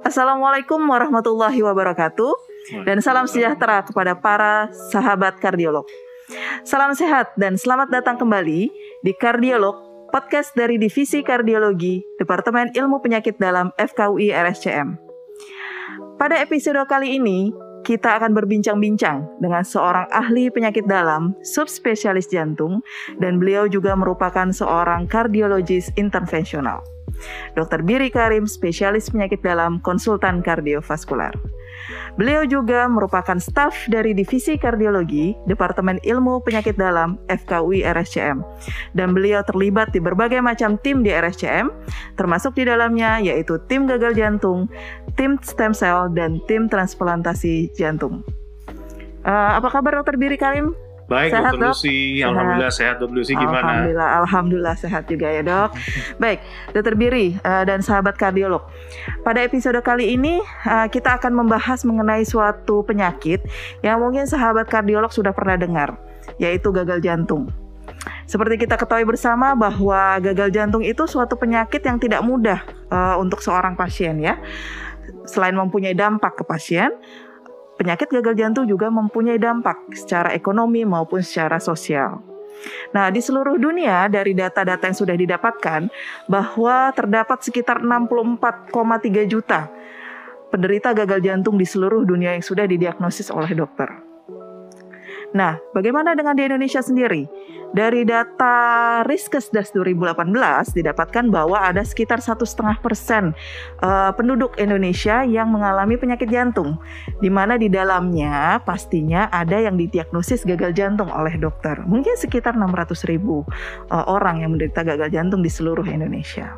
Assalamualaikum warahmatullahi wabarakatuh dan salam sejahtera kepada para sahabat kardiolog. Salam sehat dan selamat datang kembali di Kardiolog, podcast dari Divisi Kardiologi, Departemen Ilmu Penyakit Dalam FKUI RSCM. Pada episode kali ini, kita akan berbincang-bincang dengan seorang ahli penyakit dalam, subspesialis jantung, dan beliau juga merupakan seorang kardiologis intervensional. Dr. Biri Karim, spesialis penyakit dalam, konsultan kardiovaskular. Beliau juga merupakan staf dari Divisi Kardiologi, Departemen Ilmu Penyakit Dalam, FKUI RSCM. Dan beliau terlibat di berbagai macam tim di RSCM, termasuk di dalamnya yaitu tim gagal jantung, tim stem cell, dan tim transplantasi jantung. Uh, apa kabar Dr. Biri Karim? Baik, sehat, Dr. Lucy. Alhamdulillah sehat, Dr. Lucy. Gimana? Alhamdulillah, alhamdulillah sehat juga ya, Dok. Baik, Dr. Biri uh, dan sahabat kardiolog. Pada episode kali ini uh, kita akan membahas mengenai suatu penyakit yang mungkin sahabat kardiolog sudah pernah dengar, yaitu gagal jantung. Seperti kita ketahui bersama bahwa gagal jantung itu suatu penyakit yang tidak mudah uh, untuk seorang pasien ya. Selain mempunyai dampak ke pasien, penyakit gagal jantung juga mempunyai dampak secara ekonomi maupun secara sosial. Nah, di seluruh dunia dari data-data yang sudah didapatkan bahwa terdapat sekitar 64,3 juta penderita gagal jantung di seluruh dunia yang sudah didiagnosis oleh dokter. Nah, bagaimana dengan di Indonesia sendiri? Dari data Riskesdas 2018 didapatkan bahwa ada sekitar satu setengah persen eh, penduduk Indonesia yang mengalami penyakit jantung, di mana di dalamnya pastinya ada yang didiagnosis gagal jantung oleh dokter. Mungkin sekitar 600 ribu uh, orang yang menderita gagal jantung di seluruh Indonesia.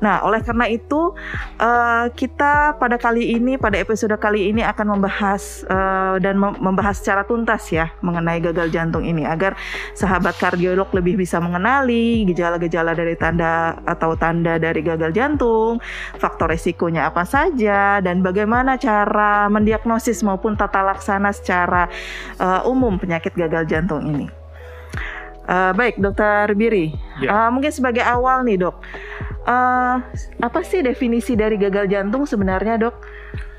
Nah, oleh karena itu uh, kita pada kali ini, pada episode kali ini akan membahas uh, dan membahas secara tuntas ya mengenai gagal jantung ini agar sahabat kardiolog lebih bisa mengenali gejala-gejala dari tanda atau tanda dari gagal jantung, faktor resikonya apa saja, dan bagaimana cara mendiagnosis maupun tata laksana secara uh, umum penyakit gagal jantung ini. Uh, baik, Dokter Biri, ya. uh, mungkin sebagai awal nih dok, uh, apa sih definisi dari gagal jantung sebenarnya dok?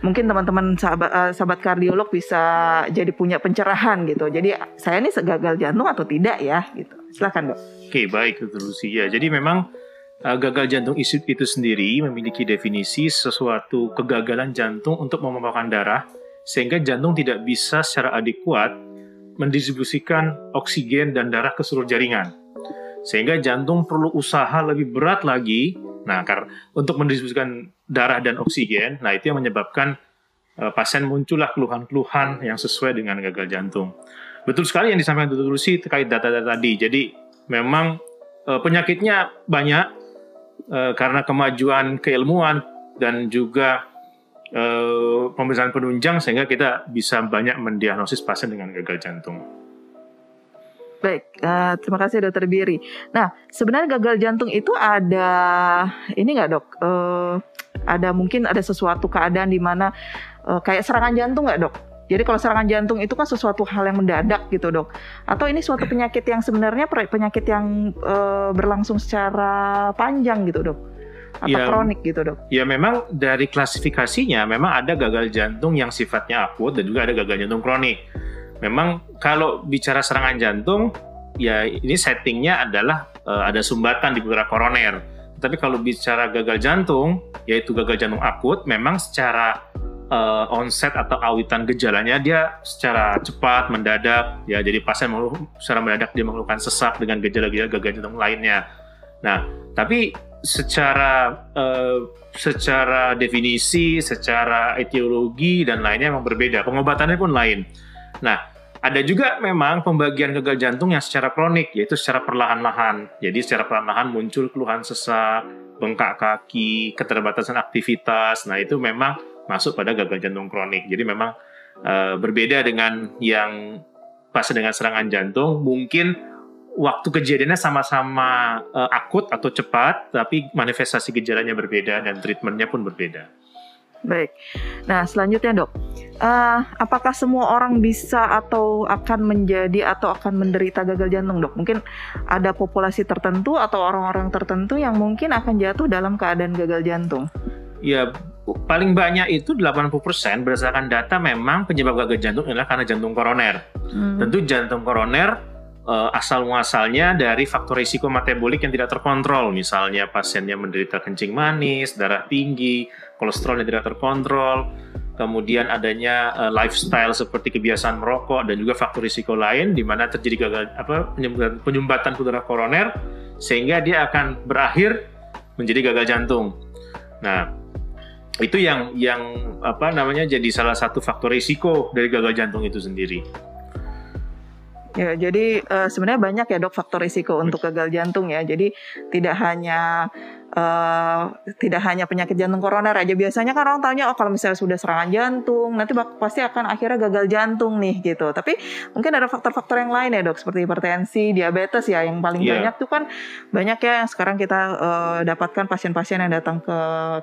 mungkin teman-teman sahabat uh, sahabat kardiolog bisa jadi punya pencerahan gitu. Jadi saya ini gagal jantung atau tidak ya gitu. Silakan dok. Oke baik Dr. Lucy ya. Jadi memang uh, gagal jantung itu, itu sendiri memiliki definisi sesuatu kegagalan jantung untuk memompahkan darah sehingga jantung tidak bisa secara adekuat mendistribusikan oksigen dan darah ke seluruh jaringan. Sehingga jantung perlu usaha lebih berat lagi Nah, untuk mendistribusikan darah dan oksigen, nah itu yang menyebabkan uh, pasien muncullah keluhan-keluhan yang sesuai dengan gagal jantung. Betul sekali yang disampaikan Dr. Lucy terkait data-data tadi. Jadi memang uh, penyakitnya banyak uh, karena kemajuan keilmuan dan juga uh, pemeriksaan penunjang sehingga kita bisa banyak mendiagnosis pasien dengan gagal jantung. Baik, uh, terima kasih dokter Biri. Nah, sebenarnya gagal jantung itu ada ini nggak dok? Uh, ada mungkin ada sesuatu keadaan di mana uh, kayak serangan jantung nggak dok? Jadi kalau serangan jantung itu kan sesuatu hal yang mendadak gitu dok. Atau ini suatu penyakit yang sebenarnya penyakit yang uh, berlangsung secara panjang gitu dok? Atau ya, kronik gitu dok? Ya memang dari klasifikasinya memang ada gagal jantung yang sifatnya akut dan juga ada gagal jantung kronik memang kalau bicara serangan jantung ya ini settingnya adalah uh, ada sumbatan di putaran koroner. Tapi kalau bicara gagal jantung, yaitu gagal jantung akut, memang secara uh, onset atau awitan gejalanya dia secara cepat mendadak ya jadi pasien secara mendadak dia mengeluhkan sesak dengan gejala-gejala gagal jantung lainnya. Nah, tapi secara uh, secara definisi, secara etiologi dan lainnya memang berbeda. Pengobatannya pun lain. Nah, ada juga memang pembagian gagal jantung yang secara kronik, yaitu secara perlahan-lahan. Jadi secara perlahan-lahan muncul keluhan sesak, bengkak kaki, keterbatasan aktivitas. Nah itu memang masuk pada gagal jantung kronik. Jadi memang uh, berbeda dengan yang pas dengan serangan jantung. Mungkin waktu kejadiannya sama-sama uh, akut atau cepat, tapi manifestasi gejalanya berbeda dan treatmentnya pun berbeda. Baik. Nah, selanjutnya dok, uh, apakah semua orang bisa atau akan menjadi atau akan menderita gagal jantung dok? Mungkin ada populasi tertentu atau orang-orang tertentu yang mungkin akan jatuh dalam keadaan gagal jantung? Ya, paling banyak itu 80% berdasarkan data memang penyebab gagal jantung adalah karena jantung koroner. Hmm. Tentu jantung koroner uh, asal muasalnya dari faktor risiko metabolik yang tidak terkontrol, misalnya pasiennya menderita kencing manis, darah tinggi, kolesterol yang tidak terkontrol, kemudian adanya uh, lifestyle seperti kebiasaan merokok dan juga faktor risiko lain di mana terjadi gagal apa penyumbatan, udara koroner sehingga dia akan berakhir menjadi gagal jantung. Nah, itu yang yang apa namanya jadi salah satu faktor risiko dari gagal jantung itu sendiri. Ya, jadi uh, sebenarnya banyak ya dok faktor risiko untuk gagal jantung ya. Jadi tidak hanya uh, tidak hanya penyakit jantung koroner aja biasanya kan orang tanya oh kalau misalnya sudah serangan jantung nanti pasti akan akhirnya gagal jantung nih gitu tapi mungkin ada faktor-faktor yang lain ya dok seperti hipertensi diabetes ya yang paling yeah. banyak tuh kan banyak ya yang sekarang kita uh, dapatkan pasien-pasien yang datang ke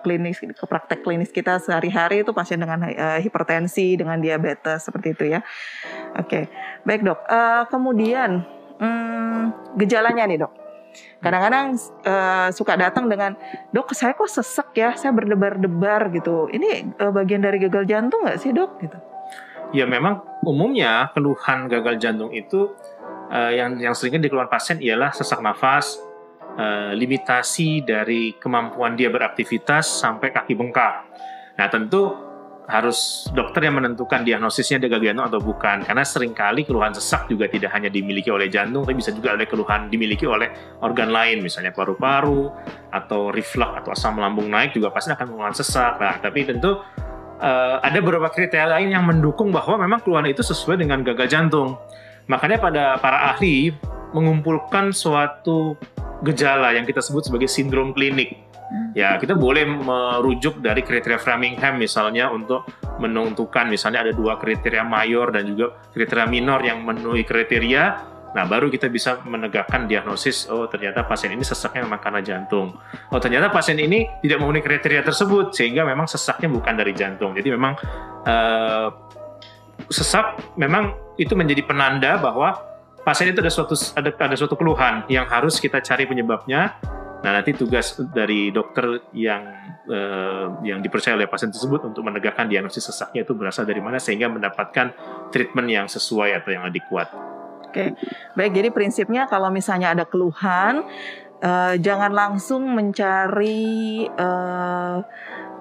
klinis ke praktek klinis kita sehari-hari itu pasien dengan uh, hipertensi dengan diabetes seperti itu ya oke okay. baik dok uh, kemudian hmm, gejalanya nih dok Kadang-kadang uh, suka datang dengan dok saya kok sesek ya, saya berdebar-debar gitu. Ini uh, bagian dari gagal jantung nggak sih dok? Gitu. Ya memang umumnya keluhan gagal jantung itu uh, yang yang seringnya dikeluhan pasien ialah sesak nafas, uh, limitasi dari kemampuan dia beraktivitas sampai kaki bengkak. Nah tentu harus dokter yang menentukan diagnosisnya dia gagal jantung atau bukan. Karena sering kali keluhan sesak juga tidak hanya dimiliki oleh jantung, tapi bisa juga ada keluhan dimiliki oleh organ lain, misalnya paru-paru atau reflux atau asam lambung naik juga pasti akan keluhan sesak. Nah, tapi tentu uh, ada beberapa kriteria lain yang mendukung bahwa memang keluhan itu sesuai dengan gagal jantung. Makanya pada para ahli mengumpulkan suatu gejala yang kita sebut sebagai sindrom klinik Ya, kita boleh merujuk dari kriteria Framingham misalnya untuk menentukan misalnya ada dua kriteria mayor dan juga kriteria minor yang memenuhi kriteria. Nah, baru kita bisa menegakkan diagnosis, oh ternyata pasien ini sesaknya memang karena jantung. Oh ternyata pasien ini tidak memenuhi kriteria tersebut, sehingga memang sesaknya bukan dari jantung. Jadi memang uh, sesak memang itu menjadi penanda bahwa pasien itu ada suatu ada, ada suatu keluhan yang harus kita cari penyebabnya Nah, nanti tugas dari dokter yang uh, yang dipercaya oleh pasien tersebut untuk menegakkan diagnosis sesaknya itu berasal dari mana sehingga mendapatkan treatment yang sesuai atau yang adekuat. Oke, baik. Jadi prinsipnya kalau misalnya ada keluhan, uh, jangan langsung mencari uh,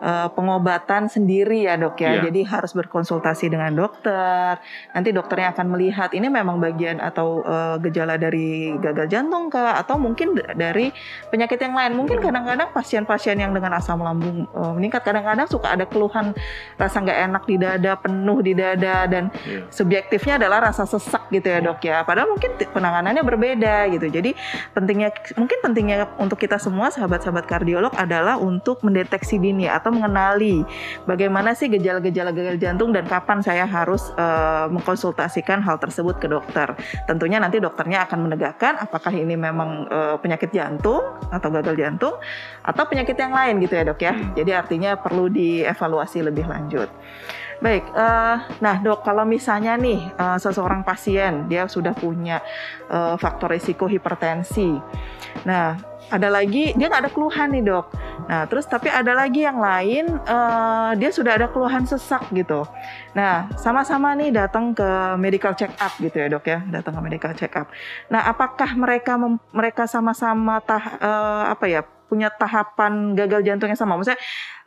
uh, pengobatan sendiri ya dok ya. Yeah. Jadi harus berkonsultasi dengan dokter. Nanti dokternya akan melihat ini memang bagian atau uh, gejala dari gagal jantung kah atau mungkin dari penyakit yang lain. Mungkin kadang-kadang pasien-pasien yang dengan asam lambung uh, meningkat kadang-kadang suka ada keluhan rasa nggak enak di dada, penuh di dada dan yeah. subjektifnya adalah rasa sesak gitu ya dok ya. Padahal mungkin penanganannya berbeda gitu. Jadi pentingnya mungkin pentingnya untuk kita semua sahabat-sahabat kardiolog adalah untuk mendeteksi dini atau atau mengenali bagaimana sih gejala-gejala gagal jantung dan kapan saya harus uh, mengkonsultasikan hal tersebut ke dokter. Tentunya nanti dokternya akan menegakkan apakah ini memang uh, penyakit jantung atau gagal jantung atau penyakit yang lain gitu ya dok ya. Hmm. Jadi artinya perlu dievaluasi lebih lanjut. Baik, uh, nah dok, kalau misalnya nih uh, seseorang pasien dia sudah punya uh, faktor risiko hipertensi, nah ada lagi dia nggak ada keluhan nih dok. Nah terus tapi ada lagi yang lain uh, dia sudah ada keluhan sesak gitu. Nah sama-sama nih datang ke medical check up gitu ya dok ya datang ke medical check up. Nah apakah mereka mereka sama-sama tah uh, apa ya punya tahapan gagal jantung yang sama? Maksudnya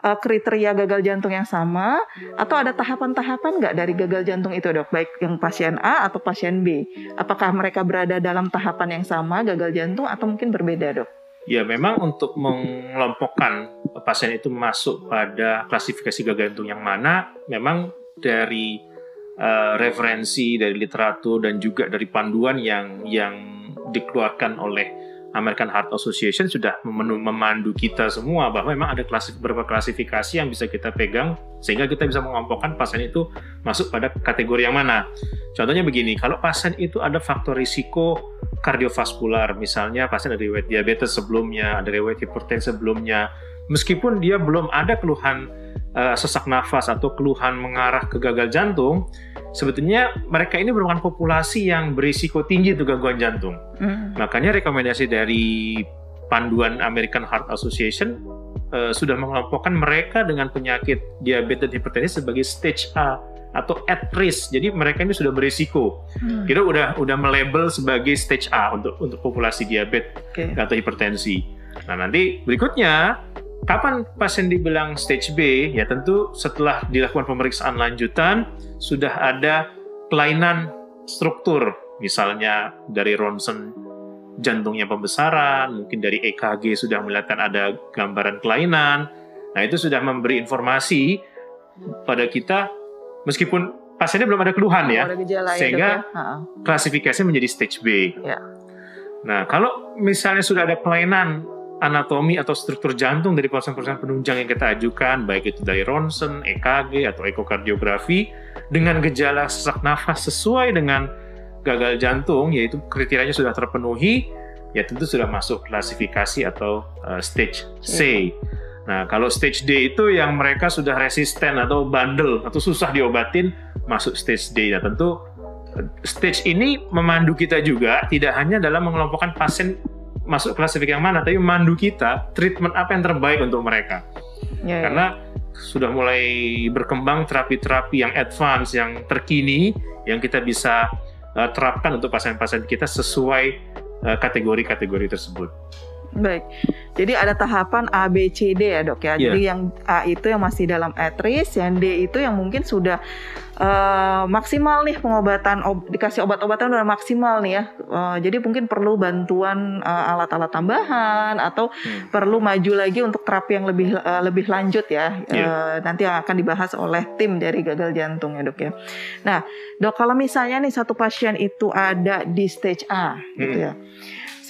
uh, kriteria gagal jantung yang sama atau ada tahapan-tahapan nggak dari gagal jantung itu dok baik yang pasien A atau pasien B apakah mereka berada dalam tahapan yang sama gagal jantung atau mungkin berbeda dok Ya memang untuk mengelompokkan pasien itu masuk pada klasifikasi gagal jantung yang mana, memang dari uh, referensi dari literatur dan juga dari panduan yang yang dikeluarkan oleh American Heart Association sudah memandu kita semua bahwa memang ada klasif, beberapa klasifikasi yang bisa kita pegang sehingga kita bisa mengelompokkan pasien itu masuk pada kategori yang mana. Contohnya begini, kalau pasien itu ada faktor risiko kardiovaskular, misalnya pasien ada riwayat diabetes sebelumnya, ada riwayat hipertensi sebelumnya, meskipun dia belum ada keluhan uh, sesak nafas atau keluhan mengarah ke gagal jantung, sebetulnya mereka ini merupakan populasi yang berisiko tinggi untuk gangguan jantung. Hmm. Makanya rekomendasi dari panduan American Heart Association uh, sudah mengelompokkan mereka dengan penyakit diabetes dan hipertensi sebagai stage A atau at risk. Jadi mereka ini sudah berisiko. Hmm. Kita udah udah melabel sebagai stage A untuk untuk populasi diabetes okay. atau hipertensi. Nah, nanti berikutnya Kapan pasien dibilang stage B? Ya tentu setelah dilakukan pemeriksaan lanjutan sudah ada kelainan struktur, misalnya dari ronsen jantungnya pembesaran, mungkin dari EKG sudah melihatkan ada gambaran kelainan. Nah itu sudah memberi informasi pada kita meskipun pasiennya belum ada keluhan ya, ya sehingga ya, klasifikasi menjadi stage B. Ya. Nah kalau misalnya sudah ada kelainan anatomi atau struktur jantung dari pasien-pasien penunjang yang kita ajukan, baik itu dari ronsen, EKG, atau ekokardiografi, dengan gejala sesak nafas sesuai dengan gagal jantung, yaitu kriterianya sudah terpenuhi, ya tentu sudah masuk klasifikasi atau uh, stage C. Nah, kalau stage D itu yang mereka sudah resisten atau bandel atau susah diobatin, masuk stage D. Nah, tentu uh, stage ini memandu kita juga tidak hanya dalam mengelompokkan pasien masuk klasifikasi yang mana, tapi mandu kita treatment apa yang terbaik untuk mereka. Ya, ya. Karena sudah mulai berkembang terapi-terapi yang advance, yang terkini, yang kita bisa uh, terapkan untuk pasien-pasien kita sesuai uh, kategori-kategori uh, tersebut. Baik, jadi ada tahapan A, B, C, D ya dok ya. Yeah. Jadi yang A itu yang masih dalam at risk, yang D itu yang mungkin sudah uh, maksimal nih pengobatan, ob, dikasih obat-obatan udah maksimal nih ya. Uh, jadi mungkin perlu bantuan uh, alat-alat tambahan atau hmm. perlu maju lagi untuk terapi yang lebih uh, lebih lanjut ya. Yeah. Iya. Uh, nanti yang akan dibahas oleh tim dari gagal jantung ya dok ya. Nah dok kalau misalnya nih satu pasien itu ada di stage A gitu hmm. gitu ya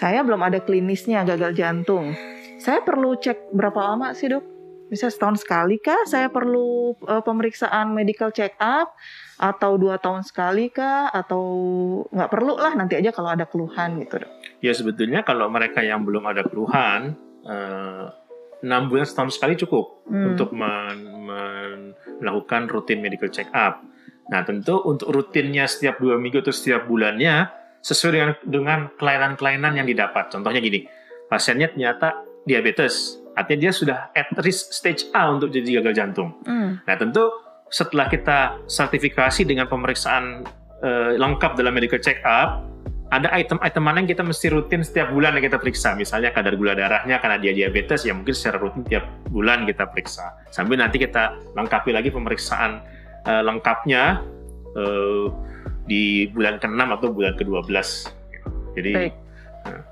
saya belum ada klinisnya gagal jantung. Saya perlu cek berapa lama sih dok? Bisa setahun sekali kah? Saya perlu uh, pemeriksaan medical check up atau dua tahun sekali kah? Atau nggak perlu lah nanti aja kalau ada keluhan gitu dok? Ya sebetulnya kalau mereka yang belum ada keluhan, enam uh, bulan setahun sekali cukup hmm. untuk men, men, melakukan rutin medical check up. Nah tentu untuk rutinnya setiap dua minggu atau setiap bulannya sesuai dengan dengan kelainan-kelainan yang didapat. Contohnya gini, pasiennya ternyata diabetes, artinya dia sudah at risk stage A untuk jadi gagal jantung. Mm. Nah tentu setelah kita sertifikasi dengan pemeriksaan uh, lengkap dalam medical check up, ada item-item mana yang kita mesti rutin setiap bulan yang kita periksa. Misalnya kadar gula darahnya karena dia diabetes, ya mungkin secara rutin tiap bulan kita periksa. Sambil nanti kita lengkapi lagi pemeriksaan uh, lengkapnya. Uh, di bulan ke-6 atau bulan ke-12. Jadi Baik. Nah.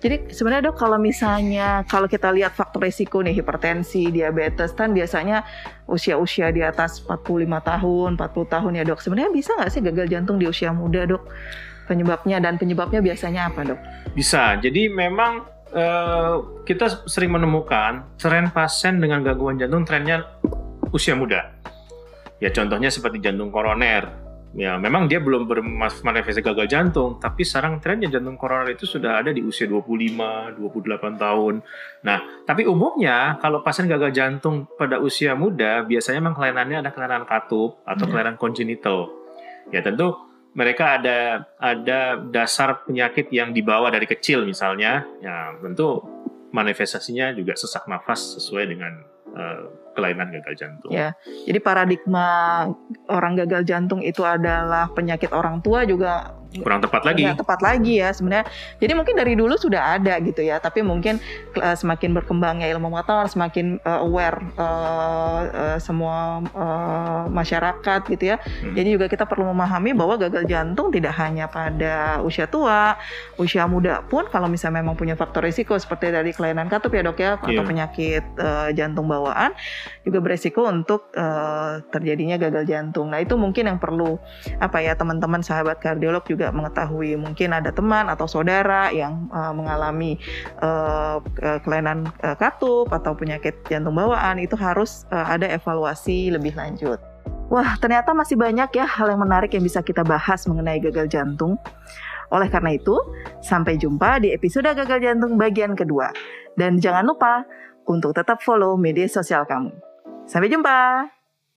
Jadi sebenarnya dok kalau misalnya kalau kita lihat faktor resiko nih hipertensi, diabetes kan biasanya usia-usia di atas 45 tahun, 40 tahun ya dok. Sebenarnya bisa nggak sih gagal jantung di usia muda dok? Penyebabnya dan penyebabnya biasanya apa dok? Bisa. Jadi memang uh, kita sering menemukan tren pasien dengan gangguan jantung trennya usia muda. Ya contohnya seperti jantung koroner, ya memang dia belum bermanifestasi gagal jantung, tapi sekarang trennya jantung koroner itu sudah ada di usia 25, 28 tahun. Nah, tapi umumnya kalau pasien gagal jantung pada usia muda, biasanya memang kelainannya ada kelainan katup atau yeah. kelainan kongenital. Ya tentu mereka ada ada dasar penyakit yang dibawa dari kecil misalnya, ya tentu manifestasinya juga sesak nafas sesuai dengan uh, kelainan gagal jantung. Ya, jadi paradigma orang gagal jantung itu adalah penyakit orang tua juga kurang tepat lagi. Kurang tepat lagi ya sebenarnya. Jadi mungkin dari dulu sudah ada gitu ya, tapi mungkin uh, semakin berkembangnya ilmu pengetahuan, semakin uh, aware uh, uh, semua uh, masyarakat gitu ya. Hmm. Jadi juga kita perlu memahami bahwa gagal jantung tidak hanya pada usia tua, usia muda pun kalau misalnya memang punya faktor risiko seperti dari kelainan katup ya dok ya, atau yeah. penyakit uh, jantung bawaan juga beresiko untuk uh, terjadinya gagal jantung. Nah itu mungkin yang perlu apa ya teman-teman sahabat kardiolog juga juga mengetahui mungkin ada teman atau saudara yang uh, mengalami uh, kelainan uh, katup atau penyakit jantung bawaan itu harus uh, ada evaluasi lebih lanjut. Wah, ternyata masih banyak ya hal yang menarik yang bisa kita bahas mengenai gagal jantung. Oleh karena itu, sampai jumpa di episode gagal jantung bagian kedua. Dan jangan lupa untuk tetap follow media sosial kamu. Sampai jumpa.